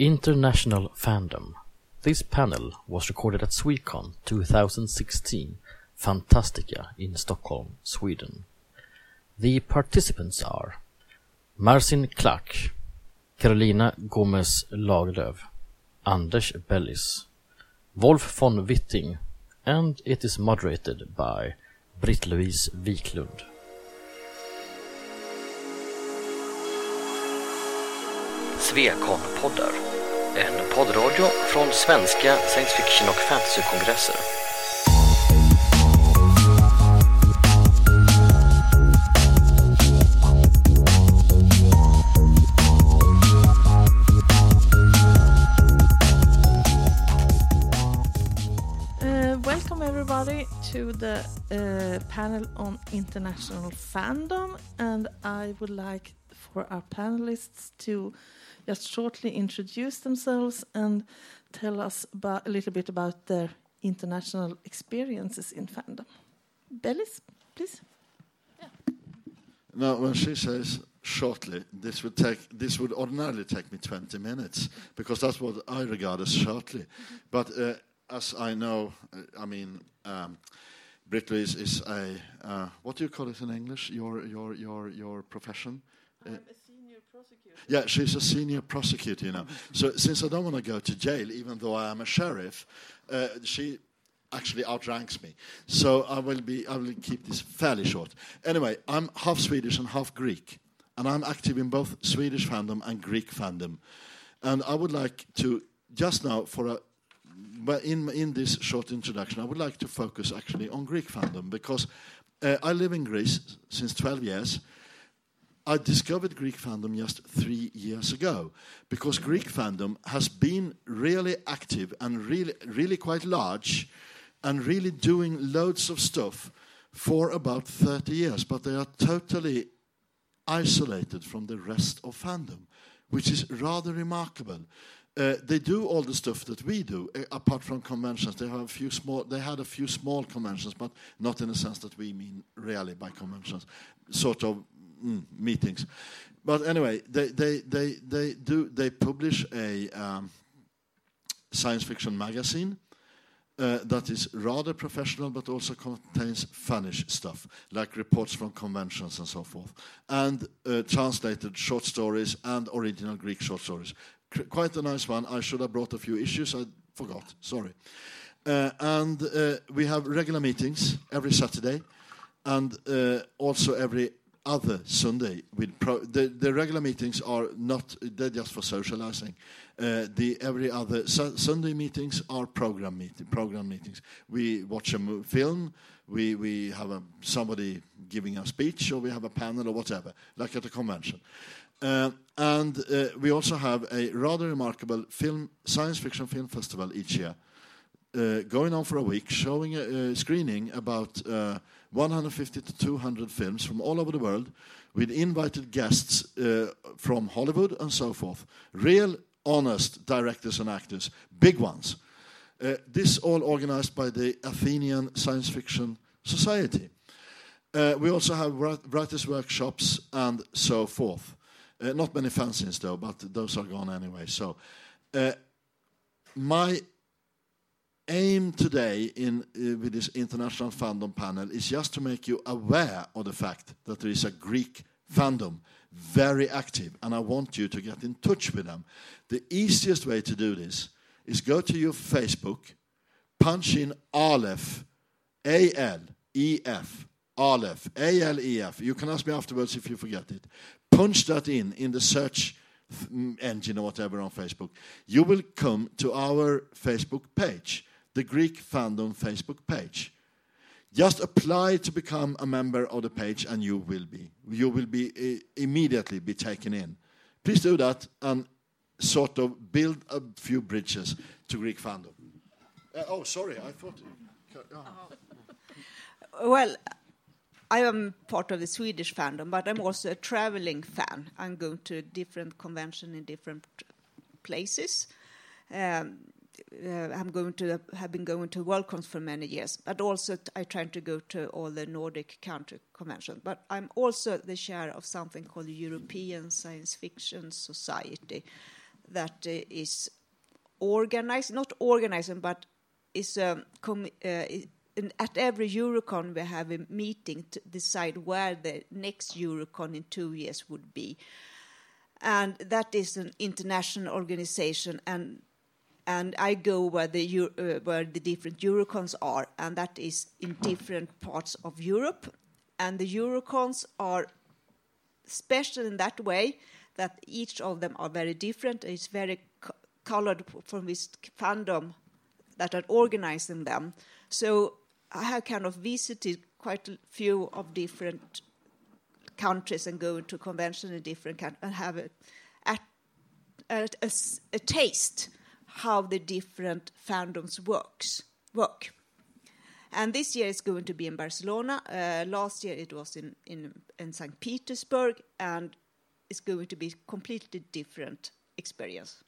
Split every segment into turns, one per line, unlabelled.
International Fandom. This panel was recorded at Swecon 2016, Fantastica in Stockholm, Sweden. The participants are Marcin Klack, Carolina Gomez Lagerlöf, Anders Bellis, Wolf von Witting, and it is moderated by Britt-Louise Wiklund.
Svekon-poddar. En poddradio från svenska science fiction och fantasykongresser.
Uh, welcome everybody to the uh, panel on international fandom and I would like for our panelists to just shortly introduce themselves and tell us about, a little bit about their international experiences in fandom. Bellis, please.
Now, when she says shortly, this would take this would ordinarily take me 20 minutes because that's what I regard as shortly. But uh, as I know, uh, I mean, um, is a uh, what do you call it in English? Your your your your profession?
I'm a senior prosecutor.
Yeah, she's a senior prosecutor, you know. so since I don't want to go to jail, even though I am a sheriff, uh, she actually outranks me. So I will be I will keep this fairly short. Anyway, I'm half Swedish and half Greek, and I'm active in both Swedish fandom and Greek fandom. And I would like to just now for a but in in this short introduction, I would like to focus actually on Greek fandom because uh, I live in Greece since 12 years. I discovered Greek fandom just three years ago because Greek fandom has been really active and really, really quite large and really doing loads of stuff for about 30 years, but they are totally isolated from the rest of fandom, which is rather remarkable. Uh, they do all the stuff that we do, uh, apart from conventions. They have a few small. They had a few small conventions, but not in the sense that we mean really by conventions, sort of mm, meetings. But anyway, they they they they do they publish a um, science fiction magazine. Uh, that is rather professional, but also contains funnish stuff, like reports from conventions and so forth, and uh, translated short stories and original Greek short stories. Qu- quite a nice one. I should have brought a few issues. I forgot. Sorry. Uh, and uh, we have regular meetings every Saturday, and uh, also every other Sunday. With pro- the, the regular meetings are not they're just for socializing. Uh, the every other su- Sunday meetings are program meeting, program meetings. We watch a mo- film. We we have a, somebody giving a speech, or we have a panel, or whatever, like at a convention. Uh, and uh, we also have a rather remarkable film science fiction film festival each year, uh, going on for a week, showing a, a screening about uh, 150 to 200 films from all over the world, with invited guests uh, from Hollywood and so forth. Real, honest directors and actors, big ones. Uh, this all organized by the Athenian Science Fiction Society. Uh, we also have writers' workshops and so forth. Uh, not many fanzines though, but those are gone anyway. So, uh, my aim today in uh, with this international fandom panel is just to make you aware of the fact that there is a Greek fandom very active, and I want you to get in touch with them. The easiest way to do this is go to your Facebook, punch in Alef, A L E F, Alef, A L E F. You can ask me afterwards if you forget it. Punch that in in the search engine or whatever on Facebook. You will come to our Facebook page, the Greek Fandom Facebook page. Just apply to become a member of the page, and you will be. You will be uh, immediately be taken in. Please do that and sort of build a few bridges to Greek fandom. Uh, oh, sorry, I thought. oh.
Well, I am part of the Swedish fandom, but I'm also a traveling fan. I'm going to different convention in different places. Um, uh, I'm going to have been going to Worldcons for many years, but also t- I try to go to all the Nordic country conventions. But I'm also the chair of something called the European Science Fiction Society. that uh, is organized, not organizing, but is um, com- uh, in, at every Eurocon we have a meeting to decide where the next Eurocon in two years would be, and that is an international organization, and and I go where the uh, where the different Eurocons are, and that is in different parts of Europe, and the Eurocons are special in that way that each of them are very different. It's very co- colored from this fandom that are organizing them. So I have kind of visited quite a few of different countries and go to convention in different countries and have a a taste how the different fandoms works work. And this year it's going to be in Barcelona. Uh, last year it was in, in, in St. Petersburg, and it's going to be completely different experience.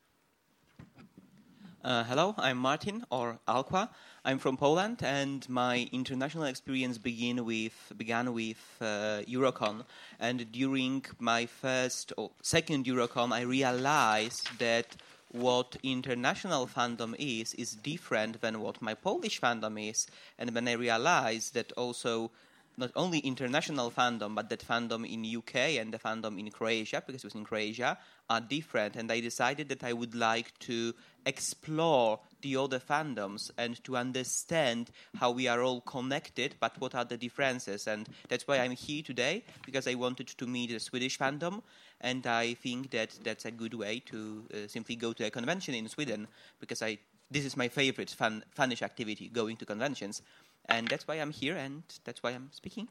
Uh, hello, I'm Martin or Alqua. I'm from Poland, and my international experience began with began with uh, Eurocon. And during my first or second Eurocon, I realized that what international fandom is is different than what my Polish fandom is. And when I realized that also not only international fandom, but that fandom in UK and the fandom in Croatia, because it was in Croatia, are different. And I decided that I would like to explore the other fandoms and to understand how we are all connected, but what are the differences. And that's why I'm here today, because I wanted to meet the Swedish fandom. And I think that that's a good way to uh, simply go to a convention in Sweden, because I this is my favorite fun, funish activity, going to conventions. And that's why I'm here, and that's why I'm speaking.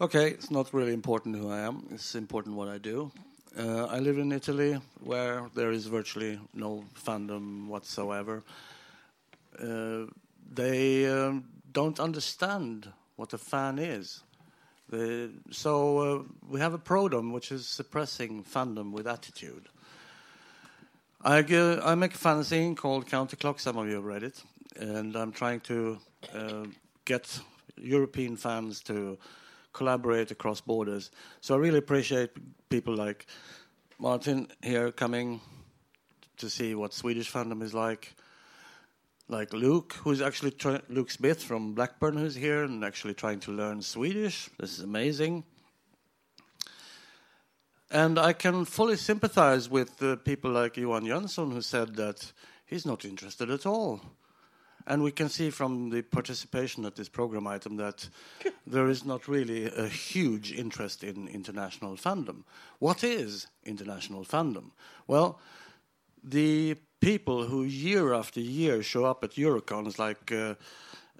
Okay, it's not really important who I am. It's important what I do. Uh, I live in Italy, where there is virtually no fandom whatsoever. Uh, they um, don't understand what a fan is. They, so uh, we have a program which is suppressing fandom with attitude. I make a fanzine called Counterclock. Some of you have read it, and I'm trying to uh, get European fans to collaborate across borders. So I really appreciate people like Martin here coming to see what Swedish fandom is like. Like Luke, who's actually try- Luke Smith from Blackburn, who's here and actually trying to learn Swedish. This is amazing. And I can fully sympathize with uh, people like Johan Jönsson, who said that he's not interested at all. And we can see from the participation at this program item that there is not really a huge interest in international fandom. What is international fandom? Well, the people who year after year show up at Eurocons, like uh,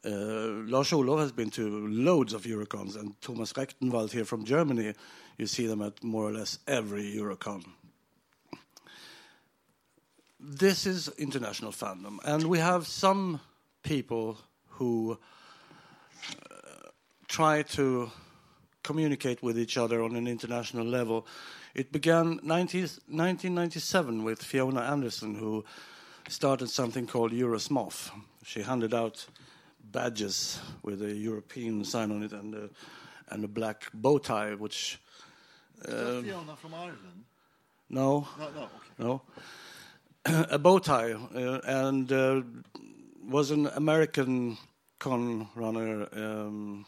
uh, Lars Olof has been to loads of Eurocons, and Thomas Recktenwald here from Germany, you see them at more or less every Eurocon this is international fandom, and we have some people who uh, try to communicate with each other on an international level. It began 90, 1997 with Fiona Anderson, who started something called Eurosmof. She handed out badges with a European sign on it and a, and a black bow tie, which
Is Fiona from Ireland?
no,
No, no, okay.
no, a bow tie, uh, and uh, was an American con runner. Um,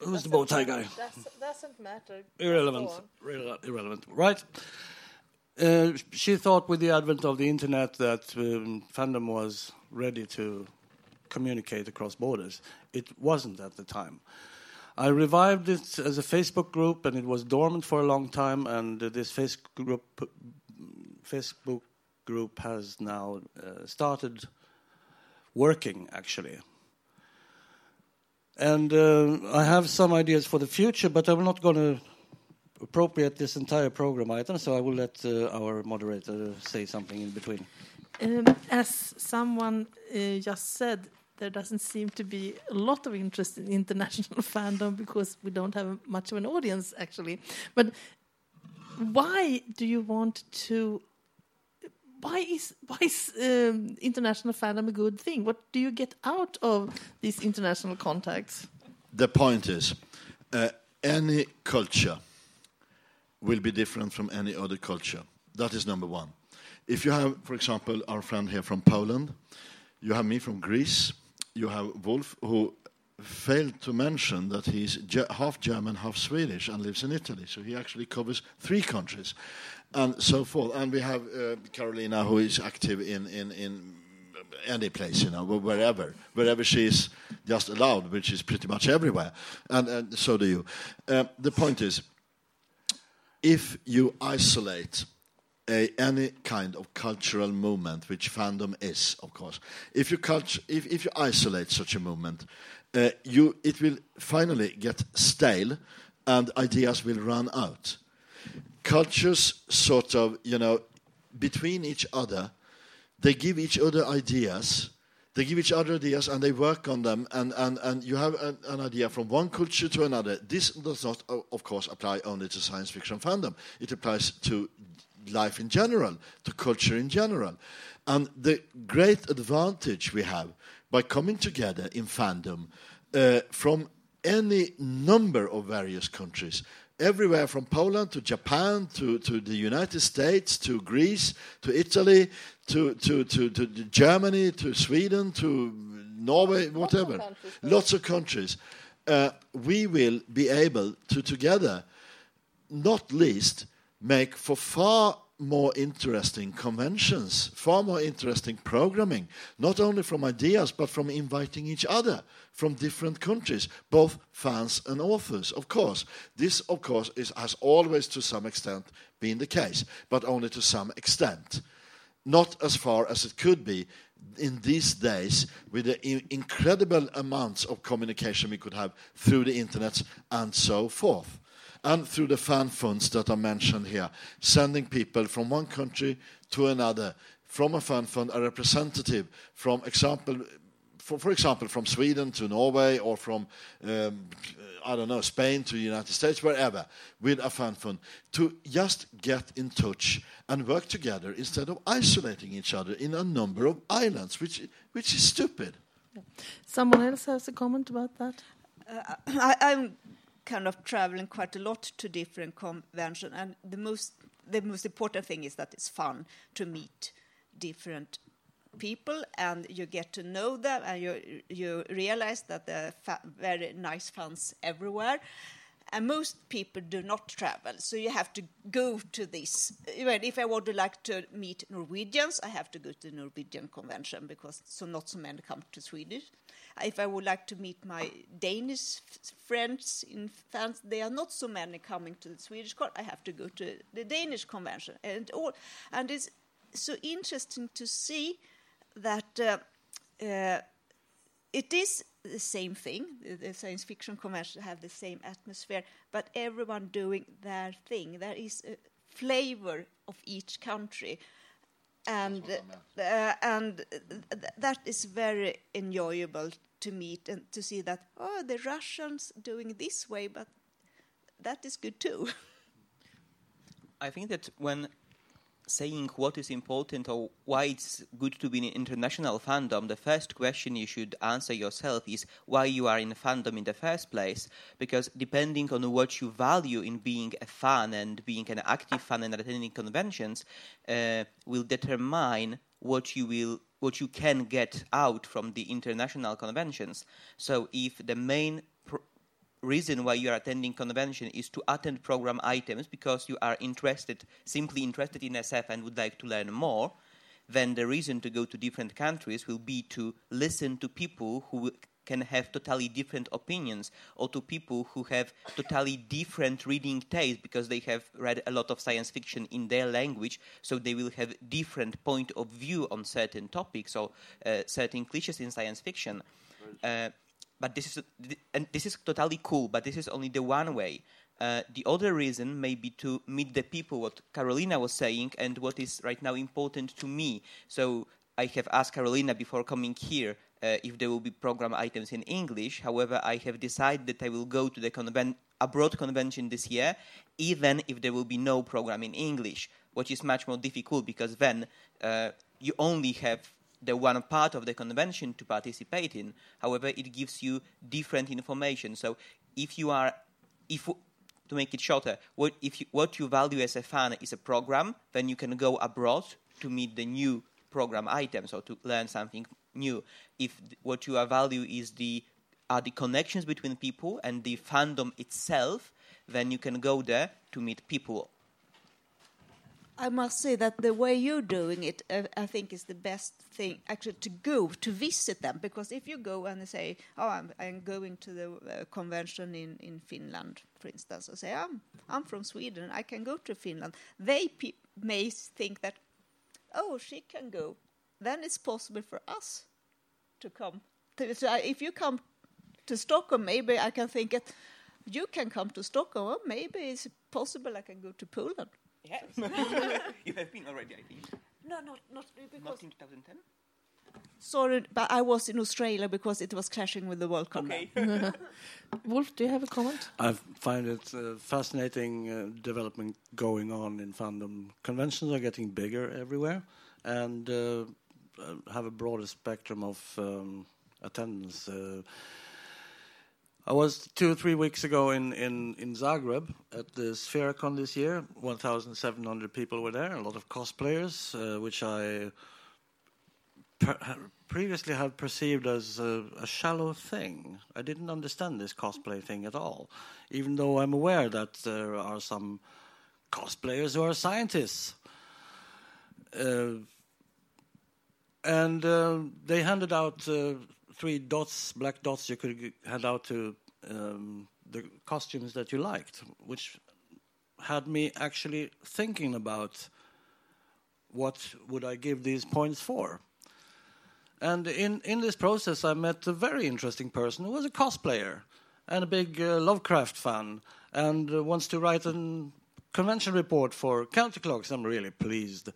who's the bow tie guy?
doesn't matter.
Irrelevant. Irrele- Irrelevant. Right. Uh, she thought with the advent of the internet that um, fandom was ready to communicate across borders. It wasn't at the time. I revived it as a Facebook group, and it was dormant for a long time. And uh, this Facebook group, Facebook group has now uh, started working actually. And uh, I have some ideas for the future, but I'm not going to appropriate this entire program item, so I will let uh, our moderator say something in between.
Um, as someone uh, just said, there doesn't seem to be a lot of interest in international fandom because we don't have much of an audience, actually. But why do you want to? Why is why is um, international fandom a good thing? What do you get out of these international contacts?
The point is, uh, any culture will be different from any other culture. That is number one. If you have, for example, our friend here from Poland, you have me from Greece, you have Wolf, who failed to mention that he's half German, half Swedish, and lives in Italy. So he actually covers three countries, and so forth. And we have uh, Carolina, who is active in, in, in any place, you know, wherever, wherever she is just allowed, which is pretty much everywhere. And, and so do you. Uh, the point is, if you isolate a, any kind of cultural movement, which fandom is, of course, if you, culture, if, if you isolate such a movement, uh, you, it will finally get stale and ideas will run out. Cultures sort of, you know, between each other, they give each other ideas. They give each other ideas and they work on them, and, and, and you have an, an idea from one culture to another. This does not, of course, apply only to science fiction fandom. It applies to life in general, to culture in general. And the great advantage we have by coming together in fandom uh, from any number of various countries, everywhere from Poland to Japan to, to the United States to Greece to Italy to, to, to, to Germany to Sweden to Norway, whatever. Lots of countries. Uh, we will be able to together, not least, make for far more interesting conventions, far more interesting programming, not only from ideas, but from inviting each other from different countries, both fans and authors, of course. This, of course, is, has always to some extent been the case, but only to some extent. Not as far as it could be in these days with the incredible amounts of communication we could have through the internet and so forth and through the fan funds that are mentioned here, sending people from one country to another, from a fan fund, a representative from example, for, for example, from Sweden to Norway or from, um, I don't know, Spain to the United States, wherever, with a fan fund, to just get in touch and work together instead of isolating each other in a number of islands, which, which is stupid.
Someone else has a comment about that?
Uh, I, I'm kind of traveling quite a lot to different conventions, and the most the most important thing is that it's fun to meet different people and you get to know them and you you realize that there are very nice fans everywhere and most people do not travel so you have to go to this. If i would like to meet norwegians i have to go to the norwegian convention because so not so many come to swedish. If i would like to meet my danish friends in france there are not so many coming to the swedish court i have to go to the danish convention. And all and it's so interesting to see that uh, uh, it is the same thing. The- The science fiction convention have the same atmosphere, but everyone doing their thing. There is a flavor of each country, and uh, and th- that is very enjoyable to meet and to see that oh the Russians doing this way, but that is good too.
I think that when saying what is important or why it's good to be in international fandom, the first question you should answer yourself is why you are in fandom in the first place. Because depending on what you value in being a fan and being an active fan and attending conventions, uh, will determine what you will what you can get out from the international conventions. So if the main reason why you are attending convention is to attend program items because you are interested simply interested in SF and would like to learn more then the reason to go to different countries will be to listen to people who can have totally different opinions or to people who have totally different reading taste because they have read a lot of science fiction in their language so they will have different point of view on certain topics or uh, certain cliches in science fiction. Uh, but this is and this is totally cool but this is only the one way. Uh, the other reason may be to meet the people what carolina was saying and what is right now important to me. So i have asked carolina before coming here uh, if there will be program items in english. However i have decided that i will go to the conven- abroad convention this year even if there will be no program in english which is much more difficult because then uh, you only have the one part of the convention to participate in. However, it gives you different information. So if you are, if to make it shorter, what if you, what you value as a fan is a program, then you can go abroad to meet the new program items or to learn something new. If what you value is the are the connections between people and the fandom itself, then you can go there to meet people.
I must say that the way you're doing it, uh, I think, is the best thing actually to go to visit them. Because if you go and say, "Oh, I'm, I'm going to the uh, convention in, in Finland," for instance, or say, "I'm I'm from Sweden, I can go to Finland," they may think that, "Oh, she can go." Then it's possible for us to come. So if you come to Stockholm, maybe I can think that you can come to Stockholm. Maybe it's possible I can go to Poland.
Yes, you have been already, I think.
No, not not because.
Not in 2010.
Sorry, but I was in Australia because it was clashing with the World Cup.
Okay.
Wolf, do you have a comment?
I find it uh, fascinating uh, development going on in fandom. Conventions are getting bigger everywhere, and uh, uh, have a broader spectrum of um, attendance. Uh, I was two or three weeks ago in, in, in Zagreb at the SFeraKon this year. 1,700 people were there, a lot of cosplayers, uh, which I previously had perceived as a, a shallow thing. I didn't understand this cosplay thing at all, even though I'm aware that there are some cosplayers who are scientists. Uh, and uh, they handed out uh, three dots, black dots you could hand out to um, the costumes that you liked, which had me actually thinking about what would I give these points for. And in, in this process, I met a very interesting person who was a cosplayer and a big uh, Lovecraft fan and uh, wants to write a convention report for Counterclocks. I'm really pleased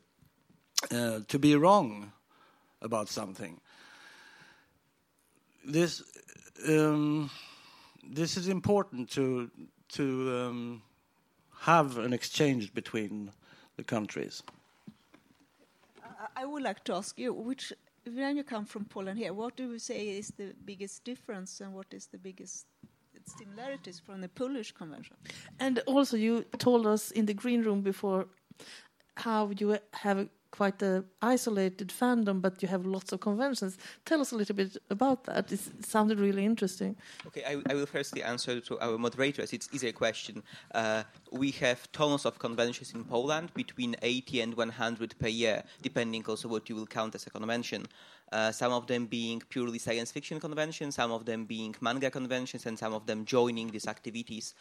uh, to be wrong about something. This um, this is important to to um, have an exchange between the countries.
I- I would like to ask you, which when you come from Poland here, what do you say is the biggest difference and what is the biggest similarities from the Polish convention?
And also, you told us in the green room before how you have quite a isolated fandom, but you have lots of conventions. Tell us a little bit about that. It sounded really interesting.
Okay, I, I will firstly answer to our moderators. It's easier question. Uh, we have tons of conventions in Poland, between 80 and 100 per year, depending also what you will count as a convention. Uh, some of them being purely science fiction conventions, some of them being manga conventions, and some of them joining these activities.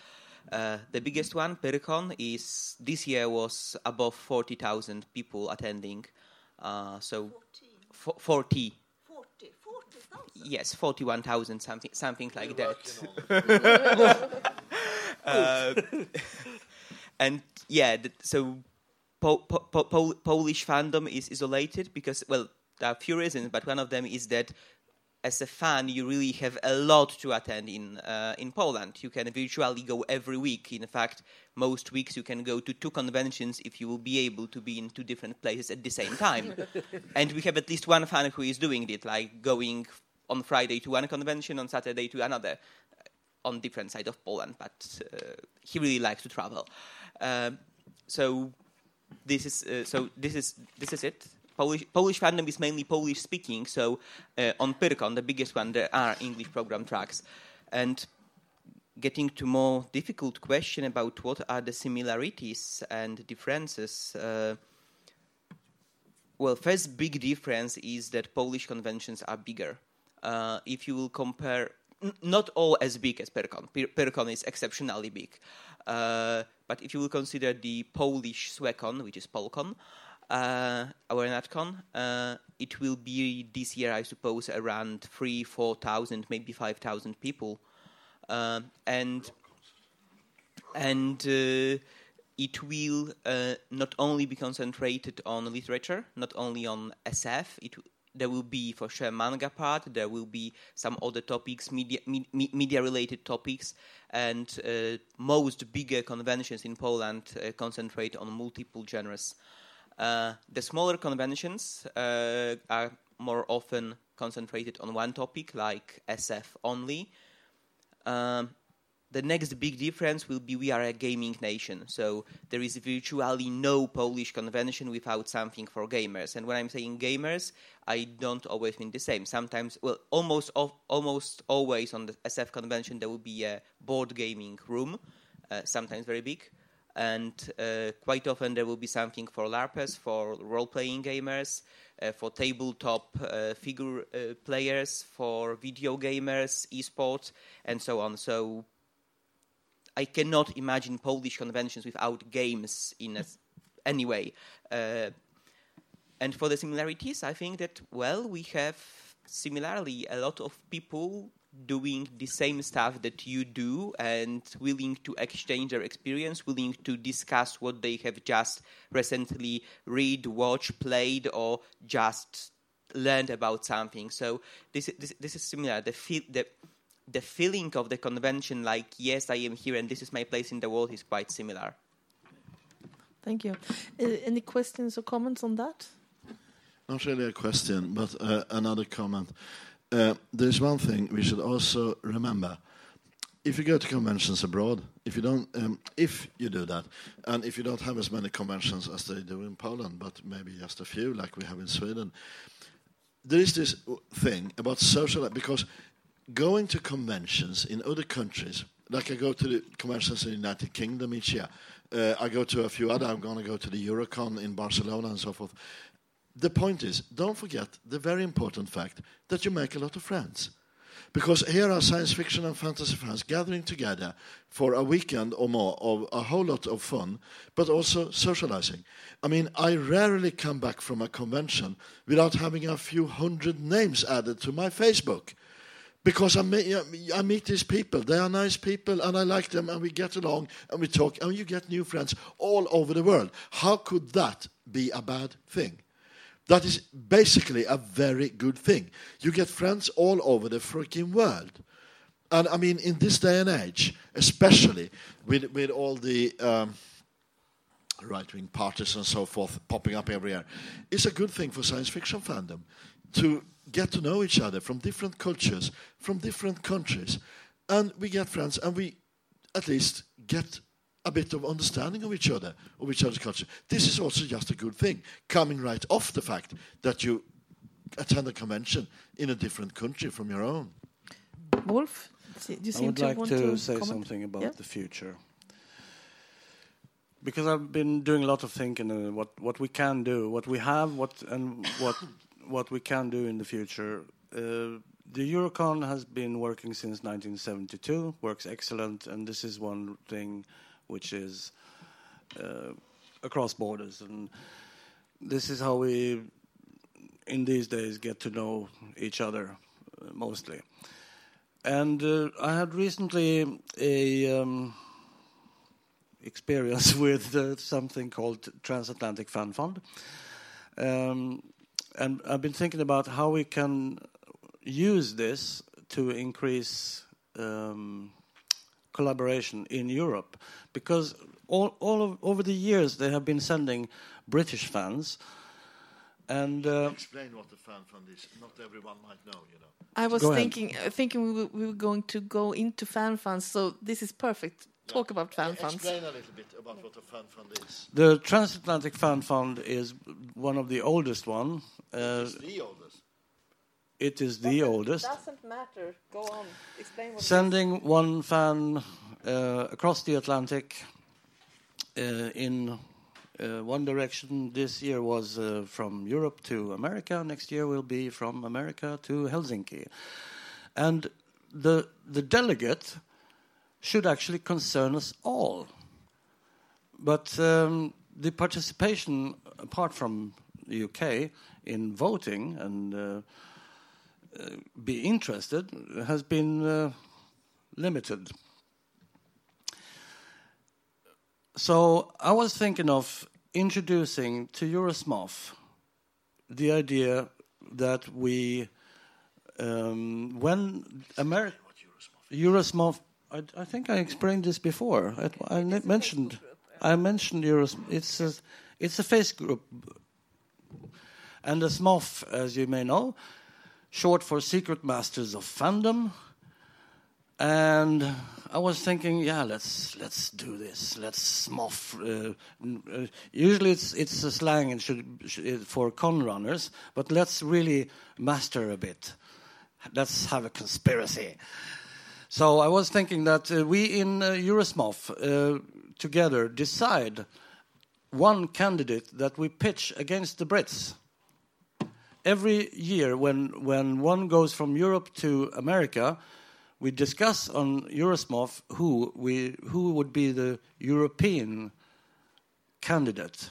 Uh, the biggest one, Pyrkon, is this year was above 40,000 people attending. Uh, so, fo- 40
40, 40,000.
Yes, forty-one thousand something, something like that. Uh, and yeah, th- so po- po- po- Polish fandom is isolated because well, there are a few reasons, but one of them is that as a fan, you really have a lot to attend in uh, in Poland. You can virtually go every week. In fact, most weeks you can go to two conventions if you will be able to be in two different places at the same time. and we have at least one fan who is doing it, like going on Friday to one convention, on Saturday to another, uh, on different side of Poland. But uh, he really likes to travel. Um, so this is uh, so this is this is it. Polish, Polish fandom is mainly Polish speaking, so uh, on Pyrkon, the biggest one, there are English program tracks. And getting to more difficult question about what are the similarities and differences. Uh, well, first big difference is that Polish conventions are bigger. Uh, if you will compare, n- not all as big as Pyrkon. Py- Pyrkon is exceptionally big. Uh, but if you will consider the Polish Swecon, which is Polcon, our NatCon, uh, it will be this year, I suppose, around three, four thousand, maybe five thousand people, uh, and and uh, it will uh, not only be concentrated on literature, not only on SF. It there will be for sure manga part. There will be some other topics, media me, media related topics, and uh, most bigger conventions in Poland uh, concentrate on multiple genres. Uh, the smaller conventions uh, are more often concentrated on one topic, like SF only. Um, the next big difference will be we are a gaming nation. So there is virtually no Polish convention without something for gamers. And when I'm saying gamers, I don't always mean the same. Sometimes, well, almost al- almost always on the SF convention there will be a board gaming room, uh, sometimes very big, and uh, quite often there will be something for LARPers, for role-playing gamers, uh, for tabletop uh, figure uh, players, for video gamers, esports, and so on. So I cannot imagine Polish conventions without games in a, any way. Uh, and for the similarities, I think that well, we have similarly a lot of people doing the same stuff that you do and willing to exchange their experience, willing to discuss what they have just recently read, watched, played, or just learned about something. So this this, this is similar. The feel the the feeling of the convention, like yes, I am here and this is my place in the world, is quite similar.
Thank you. Uh, any questions or comments on that?
Not really a question, but uh, another comment. Uh, there's one thing we should also remember. If you go to conventions abroad, if you don't, um, if you do that, and if you don't have as many conventions as they do in Poland, but maybe just a few, like we have in Sweden, there is this thing about social because going to conventions in other countries, like I go to the conventions in the United Kingdom each year, uh, I go to a few other. I'm going to go to the Eurocon in Barcelona and so forth. The point is, don't forget the very important fact that you make a lot of friends. Because here are science fiction and fantasy fans gathering together for a weekend or more of a whole lot of fun, but also socializing. I mean, I rarely come back from a convention without having a few hundred names added to my Facebook. Because I meet, I meet these people, they are nice people, and I like them, and we get along, and we talk, and you get new friends all over the world. How could that be a bad thing? That is basically a very good thing. You get friends all over the freaking world. And I mean, in this day and age, especially with, with all the um, right wing parties and so forth popping up everywhere, it's a good thing for science fiction fandom to get to know each other from different cultures, from different countries. And we get friends and we at least get a bit of understanding of each other, of each other's culture. This is also just a good thing, coming right off the fact that you attend a convention in a different country from your own.
Wolf, do you
I
seem
would
to
like
want
to,
to
say
comment?
something about
Yeah.
the future. Because I've been doing a lot of thinking uh, what what we can do, what we have, what and what what we can do in the future. Uh, the Eurocon has been working since 1972, works excellent, and this is one thing which is uh, across borders, and this is how we, in these days, get to know each other uh, mostly. And uh, I had recently a um, experience with uh, something called Transatlantic Fan Fund, um, and I've been thinking about how we can use this to increase um, collaboration in Europe, because all, all of, over the years they have been sending British fans. And uh,
Explain what the fan fund is. Not everyone might know, you know.
I was
Go
thinking uh, thinking we were, we were going to go into fan funds, so this is perfect. Talk about fan funds.
Explain a little bit about what a fan fund is.
The Transatlantic Fan Fund is one of the oldest one. Uh,
It's the oldest.
It is the oldest.
Doesn't matter. Go on. Explain what.
Sending one fan uh, across the Atlantic uh, in uh, one direction. This year was uh, from Europe to America. Next year will be from America to Helsinki. And the the delegate should actually concern us all. But um, the participation, apart from the UK, in voting and uh, be interested, has been uh, limited. So I was thinking of introducing to Eurosmof the idea that we, um, when America, Eurosmof, I, I think I explained this before. I, I ne- mentioned, I mentioned Euros. It's a, it's a face group, and the SMOF, as you may know, short for Secret Masters of Fandom. And I was thinking, yeah, let's let's do this. Let's smoff. Uh, uh, usually, it's it's a slang and should, should for con runners, but let's really master a bit. Let's have a conspiracy. So I was thinking that uh, we in uh, Eurosmof uh, together decide one candidate that we pitch against the Brits. Every year, when when one goes from Europe to America, we discuss on Eurosmof who we who would be the European candidate,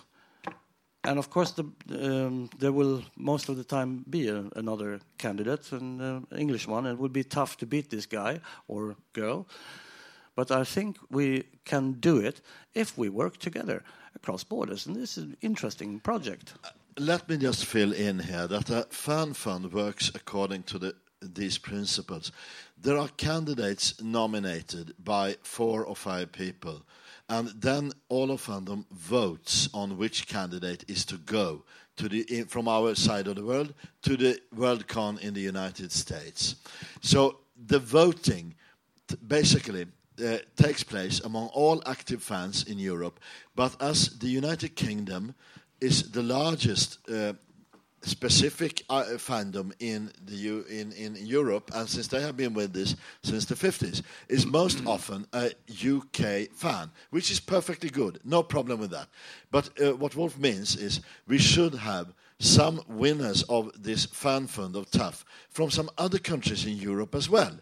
and of course the, um, there will most of the time be a, another candidate, an uh, English one. It would be tough to beat this guy or girl, but I think we can do it if we work together across borders, and this is an interesting project.
Let me just fill in here that a fan fund works according to the, these principles. There are candidates nominated by four or five people, and then all of fandom votes on which candidate is to go to the in, from our side of the world to the Worldcon in the United States. So the voting t- basically uh, takes place among all active fans in Europe, but as the United Kingdom is the largest uh, specific uh, fandom in the U- in in Europe, and since they have been with this since the 50s, is most often a UK fan, which is perfectly good, no problem with that. But uh, what Wolf means is we should have some winners of this fan fund of TAFF from some other countries in Europe as well.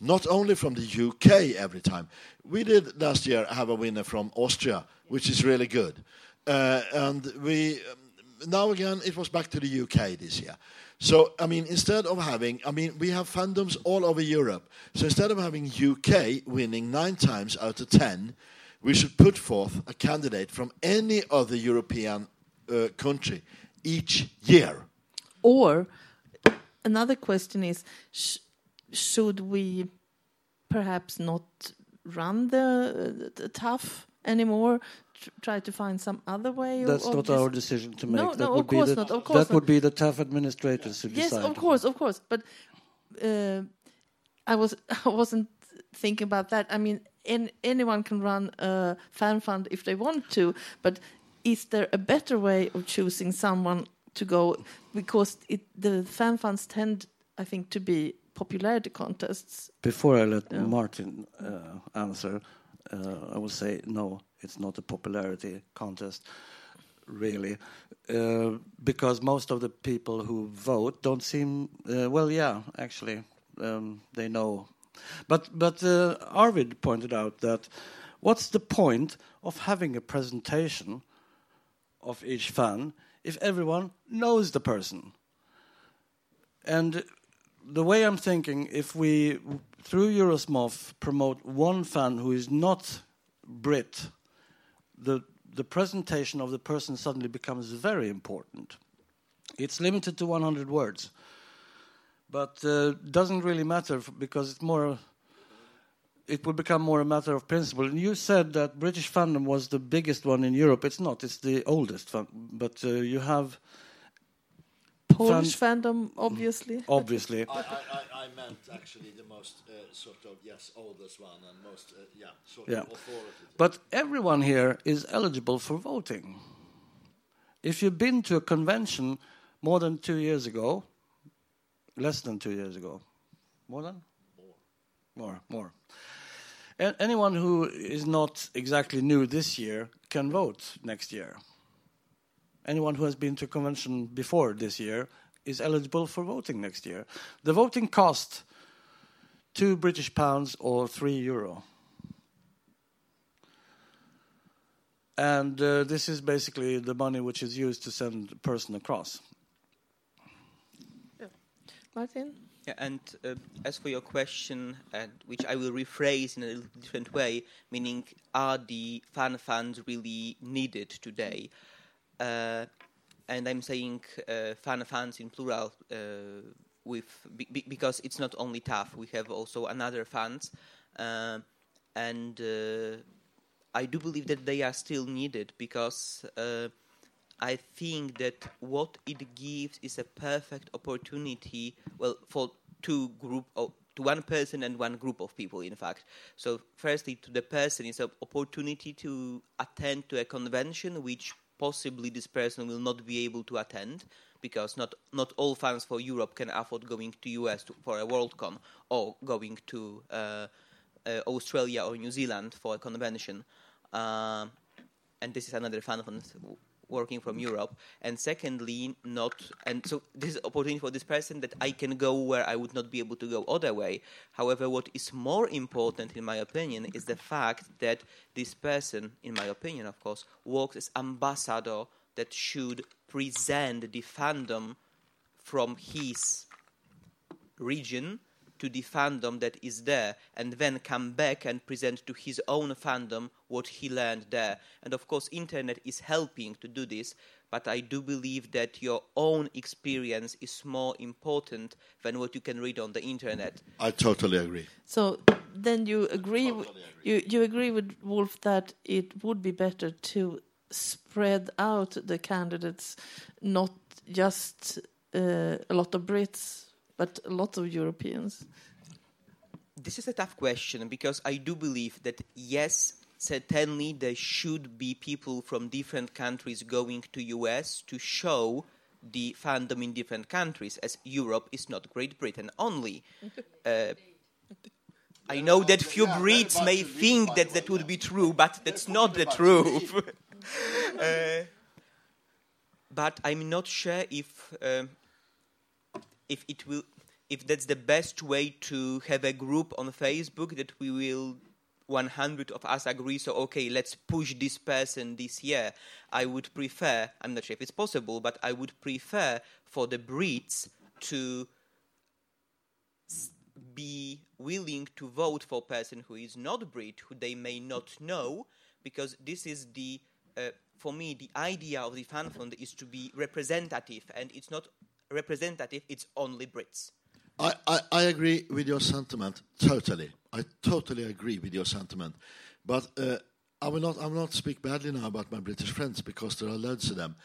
Not only from the UK every time. We did last year have a winner from Austria, which is really good. Uh, and we um, now again it was back to the UK this year. So I mean, instead of having, I mean, we have fandoms all over Europe. So instead of having UK winning nine times out of ten, we should put forth a candidate from any other European uh, country each year.
Or another question is, sh- should we perhaps not run the TAFF anymore? Try to find some other way.
That's not our decision to make.
No,
that
no,
would
of course
be the,
not, of course
that would be the TAFF administrators who
Yes,
decide.
of course, of course. But uh, I was I wasn't thinking about that. I mean, an anyone can run a fan fund if they want to, but is there a better way of choosing someone to go? Because it, the fan funds tend, I think, to be popularity contests.
Before I let
Yeah.
Martin uh, answer, I will say no. It's not a popularity contest, really, uh, because most of the people who vote don't seem. Uh, well, yeah, actually, um, they know. But but uh, Arvid pointed out that what's the point of having a presentation of each fan if everyone knows the person? And the way I'm thinking, if we through Eurosmof promote one fan who is not Brit, the the presentation of the person suddenly becomes very important. It's limited to 100 words, but uh, doesn't really matter because it's more. It will become more a matter of principle. And you said that British fandom was the biggest one in Europe. It's not. It's the oldest, fan, but uh, you have
Polish fandom, obviously.
obviously.
I, I, I, I meant actually the most uh, sort of yes oldest one and most uh, yeah sort
Yeah.
of authoritative.
But everyone here is eligible for voting. If you've been to a convention more than two years ago, less than two years ago, more than? More. More, A- anyone who is not exactly new this year can vote next year. Anyone who has been to a convention before this year is eligible for voting next year. The voting cost two British pounds or three euro. And uh, this is basically the money which is used to send a person across.
Martin?
Yeah, and uh, as for your question, and which I will rephrase in a little different way, meaning are the fan funds really needed today? Uh, and I'm saying uh, fan fans in plural, uh, with be- be- because it's not only TAFF. We have also another fans, uh, and uh, I do believe that they are still needed because. Uh, I think that what it gives is a perfect opportunity, well, for two group, or to one person and one group of people, in fact. So, firstly, to the person, it's an opportunity to attend to a convention which possibly this person will not be able to attend because not not all fans for Europe can afford going to US to, for a Worldcon or going to uh, uh, Australia or New Zealand for a convention. Um, and this is another fan working from Europe. And secondly, not and so this is opportunity for this person that I can go where I would not be able to go other way. However, what is more important, in my opinion, is the fact that this person, in my opinion, of course, works as ambassador that should present the fandom from his region to the fandom that is there and then come back and present to his own fandom what he learned there. And of course internet is helping to do this but i do believe that your own experience is more important than what you can read on the internet.
I totally agree.
So then you agree, w- you you agree with Wolf that it would be better to spread out the candidates, not just uh, a lot of Brits, but a lot of Europeans.
this is a tough question because I do believe that yes, certainly there should be people from different countries going to US to show the fandom in different countries, as Europe is not Great Britain only. Uh, I know that few Brits may think that that would be true, but that's not the truth. Uh, but I'm not sure if um, if it will if that's the best way to have a group on Facebook that we will 100 of us agree so okay let's push this person this year i would prefer i'm not sure if it's possible but i would prefer for the brits to be willing to vote for a person who is not Brit, who they may not know, because this is the, uh, for me, the idea of the fan fund is to be representative, and it's not representative, it's only Brits.
I, I, I agree with your sentiment totally. I totally agree with your sentiment, but uh, I will not. I will not speak badly now about my British friends because there are loads of them.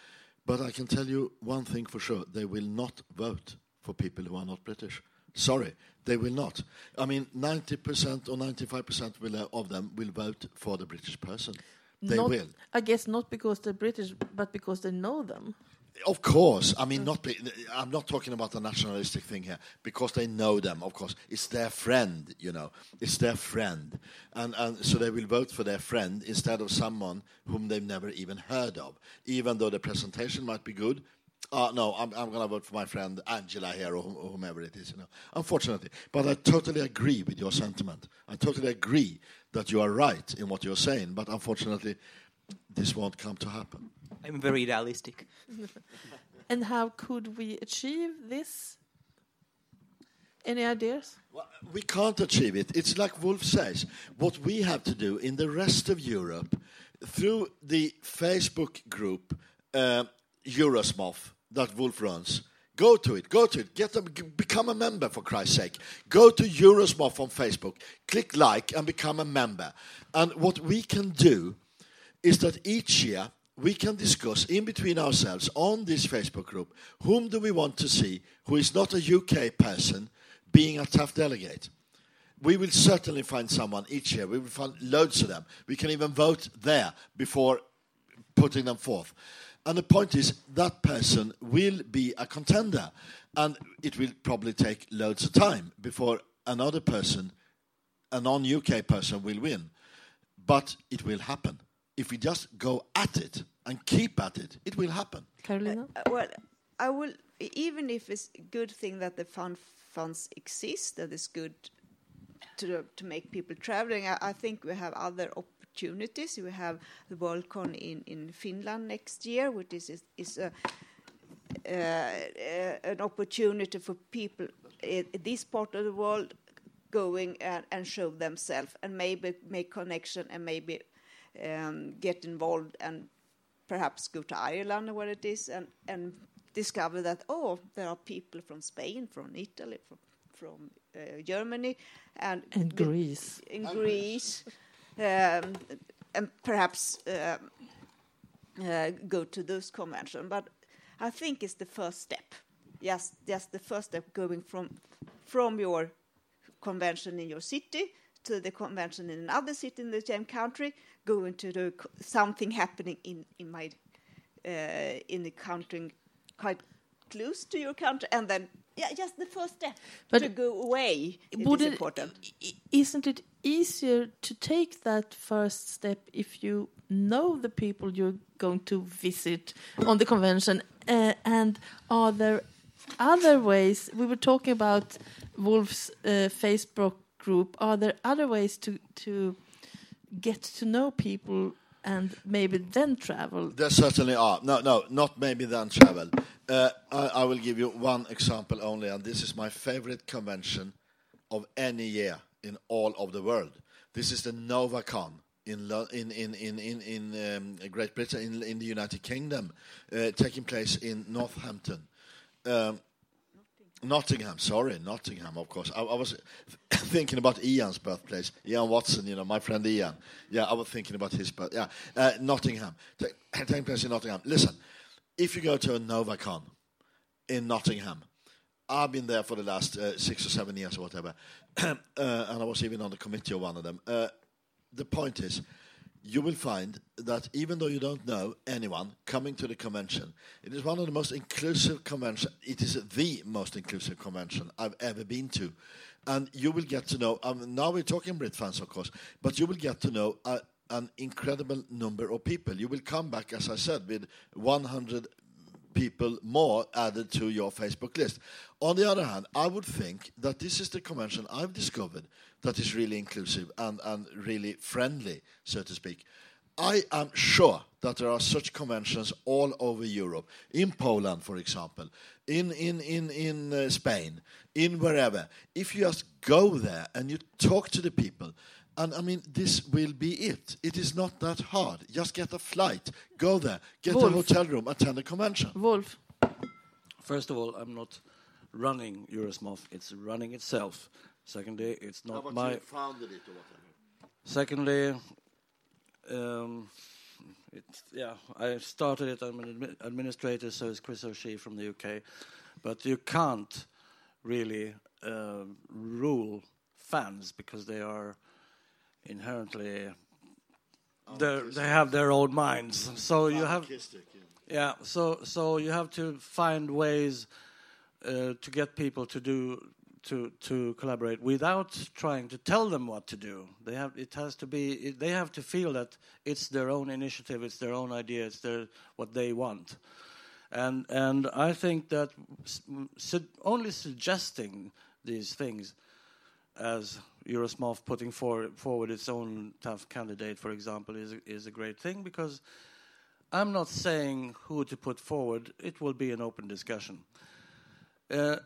But I can tell you one thing for sure: they will not vote for people who are not British. Sorry, they will not. I mean, ninety percent or ninety-five percent uh, of them will vote for the British person. They
not,
will.
I guess not because they're British, but because they know them.
Of course, I mean, not. Be, I'm not talking about the nationalistic thing here because they know them. Of course, it's their friend. You know, it's their friend, and and so they will vote for their friend instead of someone whom they've never even heard of. Even though the presentation might be good, uh, no, I'm I'm going to vote for my friend Angela here or, whom- or whomever it is. You know, unfortunately, but I totally agree with your sentiment. I totally agree that you are right in what you're saying. But unfortunately, this won't come to happen.
I'm very realistic.
And how could we achieve this? Any ideas?
Well, we can't achieve it. It's like Wolf says. What we have to do in the rest of Europe, through the Facebook group uh, Eurosmof that Wolf runs, go to it. Go to it. Get them. Become a member for Christ's sake. Go to Eurosmof on Facebook. Click like and become a member. And what we can do is that each year we can discuss in between ourselves on this Facebook group whom do we want to see who is not a UK person being a TAFF delegate. We will certainly find someone each year. We will find loads of them. We can even vote there before putting them forth. And the point is that person will be a contender, and it will probably take loads of time before another person, a non-UK person, will win. But it will happen. If we just go at it and keep at it, it will happen.
Carolina?
Uh, well, I will, even if it's a good thing that the fund funds exist, that it's good to to make people traveling. I, I think we have other opportunities. We have the Worldcon in in Finland next year, which is is, is a uh, uh, an opportunity for people in this part of the world going and, and show themselves and maybe make connection and maybe um, get involved and perhaps go to Ireland or what it is and, and discover that oh there are people from Spain, from Italy, from from uh, Germany, and
And Greece.
in Greece, um, and perhaps um, uh, go to those conventions. But I think it's the first step. Yes, just the first step going from from your convention in your city to the convention in another city in the same country, going to the something happening in in my uh, in the country quite close to your country, and then yeah, just the first step
But
to go away it
Would
is important.
Isn't it easier to take that first step if you know the people you're going to visit on the convention? Uh, and are there other ways? We were talking about Wolf's uh, Facebook group. Are there other ways to to get to know people and maybe then travel?
There certainly are. No, no, not maybe then travel. Uh, I, I will give you one example only, and this is my favorite convention of any year in all of the world. This is the NovaCon in in in in in, in um, Great Britain, in, in the United Kingdom, uh, taking place in Northampton. Um, Nottingham, sorry, Nottingham, of course. I, I was thinking about Ian's birthplace, Ian Watson, you know, my friend Ian. Yeah, I was thinking about his birth. Yeah, uh, Nottingham, Ta- taking place in Nottingham. Listen, if you go to a NovaCon in Nottingham, I've been there for the last uh, six or seven years or whatever, uh, and I was even on the committee of one of them. Uh, the point is, you will find that even though you don't know anyone coming to the convention, it is one of the most inclusive conventions. It is the most inclusive convention I've ever been to, and you will get to know. Um, now we're talking Brit fans, of course, but you will get to know uh, an incredible number of people. You will come back, as I said, with 100 people more added to your Facebook list. On the other hand, I would think that this is the convention I've discovered that is really inclusive and, and really friendly, so to speak. I am sure that there are such conventions all over Europe, in Poland, for example, in, in, in, in uh, Spain, in wherever. If you just go there and you talk to the people, and I mean, this will be it. It is not that hard. Just get a flight, go there, get a hotel room, attend a convention.
Wolf,
First of all, I'm not running Eurosmof, it's running itself. Secondly, it's not my.
founded it or whatever.
Secondly, um, it, yeah, I started it. I'm an admi- administrator, so is Chris O'Shea from the UK. But you can't really uh, rule fans because they are inherently. They have their own minds, so you have yeah. So so you have to find ways uh, to get people to do to to collaborate without trying to tell them what to do. They have it has to be it, they have to feel that it's their own initiative, it's their own idea, it's their what they want. And and I think that su- only suggesting these things as Eurosmof putting for, forward its own TAFF candidate, for example, is a, is a great thing because I'm not saying who to put forward. It will be an open discussion. Uh,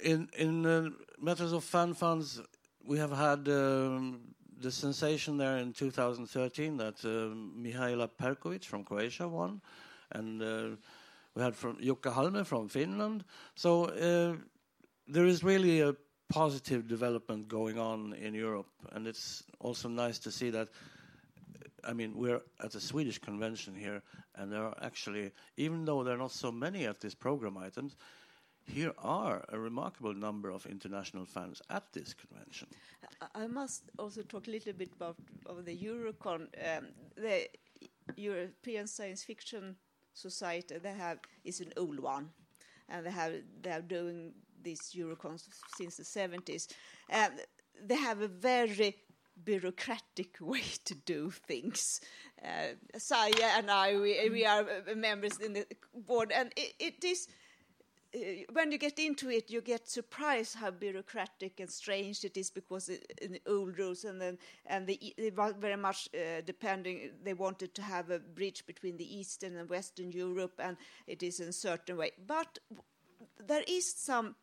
in in uh, matters of fan funds, we have had um, the sensation there in 2013 that uh, Mihaila Perkovic from Croatia won, and uh, we had from Jukka Halme from Finland. So uh, there is really a positive development going on in Europe, and it's also nice to see that. I mean, we're at a Swedish convention here, and there are actually, even though there are not so many of these program items, here are a remarkable number of international fans at this convention.
I- must also talk a little bit about the Eurocon. Um, the European Science Fiction Society they have is an old one, and they have they are doing these Eurocons since the seventies. And they have a very bureaucratic way to do things. Uh, Saya and I, we, we are members in the board, and it, it is when you get into it, you get surprised how bureaucratic and strange it is because in the old rules and then and the, they were very much uh, depending. They wanted to have a bridge between the Eastern and Western Europe, and it is in a certain way. But there is some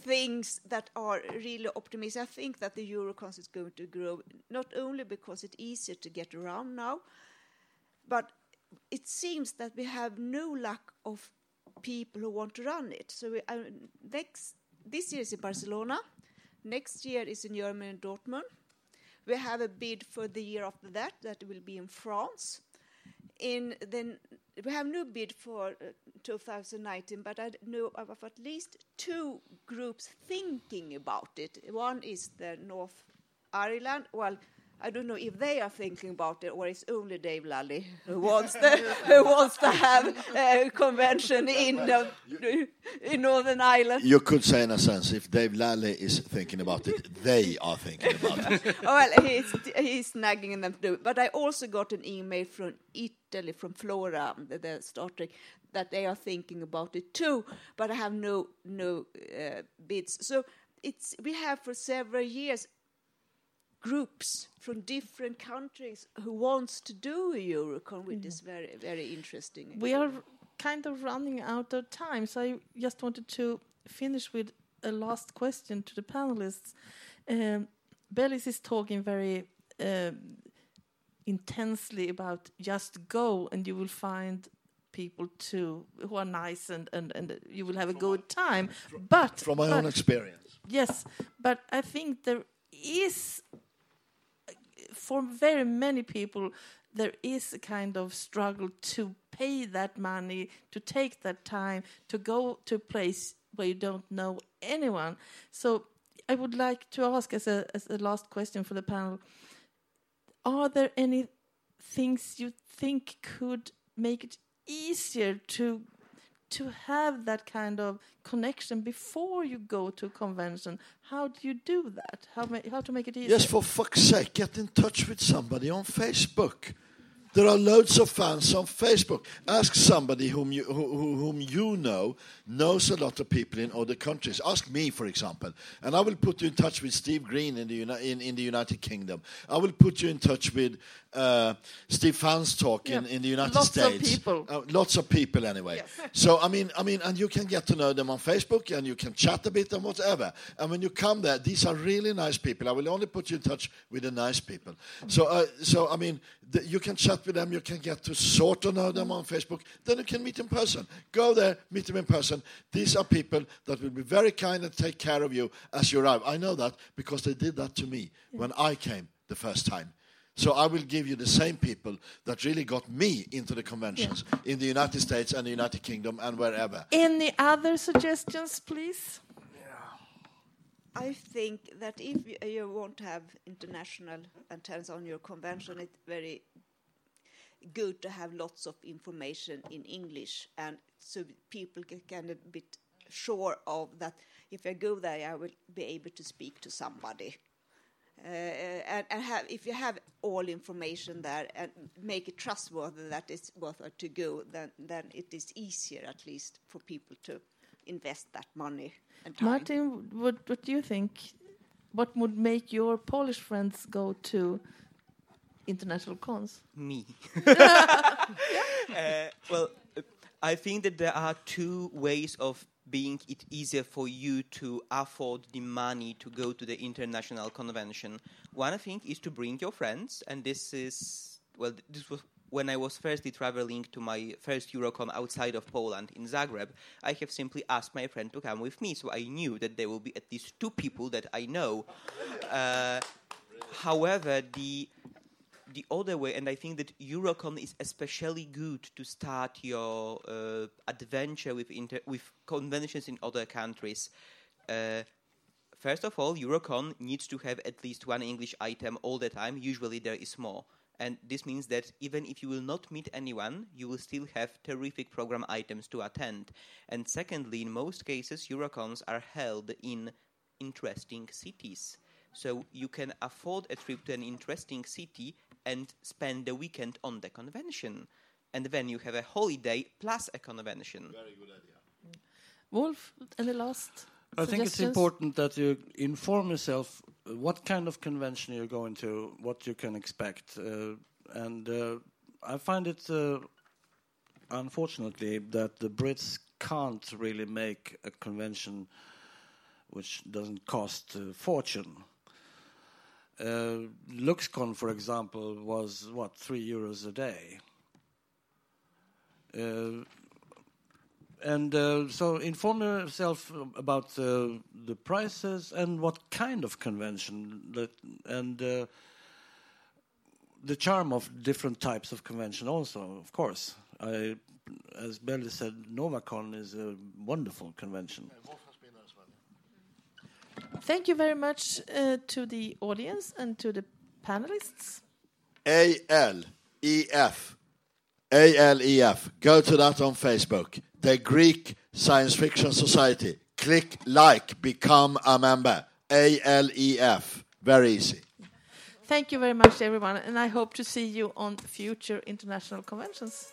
things that are really optimistic. I think that the Eurocons is going to grow not only because it's easier to get around now, but it seems that we have no lack of people who want to run it. So we, uh, next this year is in Barcelona, next year is in Germany in Dortmund. We have a bid for the year after that that will be in France. In then we have no bid for uh, 2019, but I know of at least two groups thinking about it. One is the North Ireland. Well, I don't know if they are thinking about it or it's only Dave Lally who wants to, who wants to have a convention in, the, in Northern Ireland.
You could say, in a sense, if Dave Lally is thinking about it, they are thinking about it.
Oh, well, he's, he's nagging them to do it. But I also got an email from Italy, from Flora, the, the Star Trek, that they are thinking about it too. But I have no no uh, bids. So it's we have for several years groups from different countries who wants to do a Eurocon, which is very very interesting.
We are kind of running out of time, so I just wanted to finish with a last question to the panelists. Um, Bellis is talking very um, intensely about just go and you will find people too who are nice and, and, and you will have a good time. But
From my
but-
own experience.
Yes, but I think there is, for very many people, there is a kind of struggle to pay that money, to take that time, to go to a place where you don't know anyone. So I would like to ask, as a, as a last question for the panel, are there any things you think could make it easier to to have that kind of connection before you go to a convention. How do you do that? How, ma- how to make it easier?
Yes, for fuck's sake, get in touch with somebody on Facebook. There are loads of fans on Facebook. Ask somebody whom you, who, who- whom you know knows a lot of people in other countries. Ask me, for example, and I will put you in touch with Steve Green in the, Uni- in, in the United Kingdom. I will put you in touch with uh, Steve Fanstalk in,
Yeah,
in the United
lots of
States.
people.
Uh, lots of people, anyway. So I mean, I mean, and you can get to know them on Facebook, and you can chat a bit and whatever. And when you come there, these are really nice people. I will only put you in touch with the nice people. So, uh, so I mean, you can chat with them. You can get to sort of know them on Facebook. Then you can meet in person. Go there, meet them in person. These are people that will be very kind and take care of you as you arrive. I know that because they did that to me when I came the first time. So I will give you the same people that really got me into the conventions in the United States and the United Kingdom and wherever.
Any other suggestions, please?
I think that if you, you want to have international antennas on your convention, it's very good to have lots of information in English, and so people of a bit sure of that. If I go there, I will be able to speak to somebody. Uh, and, and have, if you have all information there and make it trustworthy that it's worth it to go, then, then it is easier at least for people to invest that money.
Martin, what, what do you think? What would make your Polish friends go to international cons?
Me. Uh, well, I think that there are two ways of being it easier for you to afford the money to go to the international convention. One thing is to bring your friends, and this is well, this was when I was firstly traveling to my first Eurocon outside of Poland in Zagreb. I have simply asked my friend to come with me, so I knew that there will be at least two people that I know. Uh, however, the the other way, and I think that Eurocon is especially good to start your uh, adventure with inter- with conventions in other countries. Uh, first of all, Eurocon needs to have at least one English item all the time. Usually, there is more. And this means that even if you will not meet anyone, you will still have terrific program items to attend. And secondly, in most cases, Eurocons are held in interesting cities. So you can afford a trip to an interesting city and spend the weekend on the convention. And then you have a holiday plus a convention. Very good idea. Mm.
Wolf, any last
I think it's important that you inform yourself uh, what kind of convention you're going to, what you can expect, uh, and uh, I find it uh, unfortunately that the Brits can't really make a convention which doesn't cost a fortune. Uh, LuxCon, for example, was what three euros a day. Uh, and uh, so inform yourself about uh, the prices and what kind of convention that, and uh, the charm of different types of convention also of course I, as Belly said, Novacon is a wonderful convention.
Thank you very much uh, to the audience and to the panelists.
A L E F. A L E F. Go to that on Facebook. The Greek Science Fiction Society. Click like, become a member. A L E F. Very easy.
Thank you very much, everyone, and I hope to see you on future international conventions.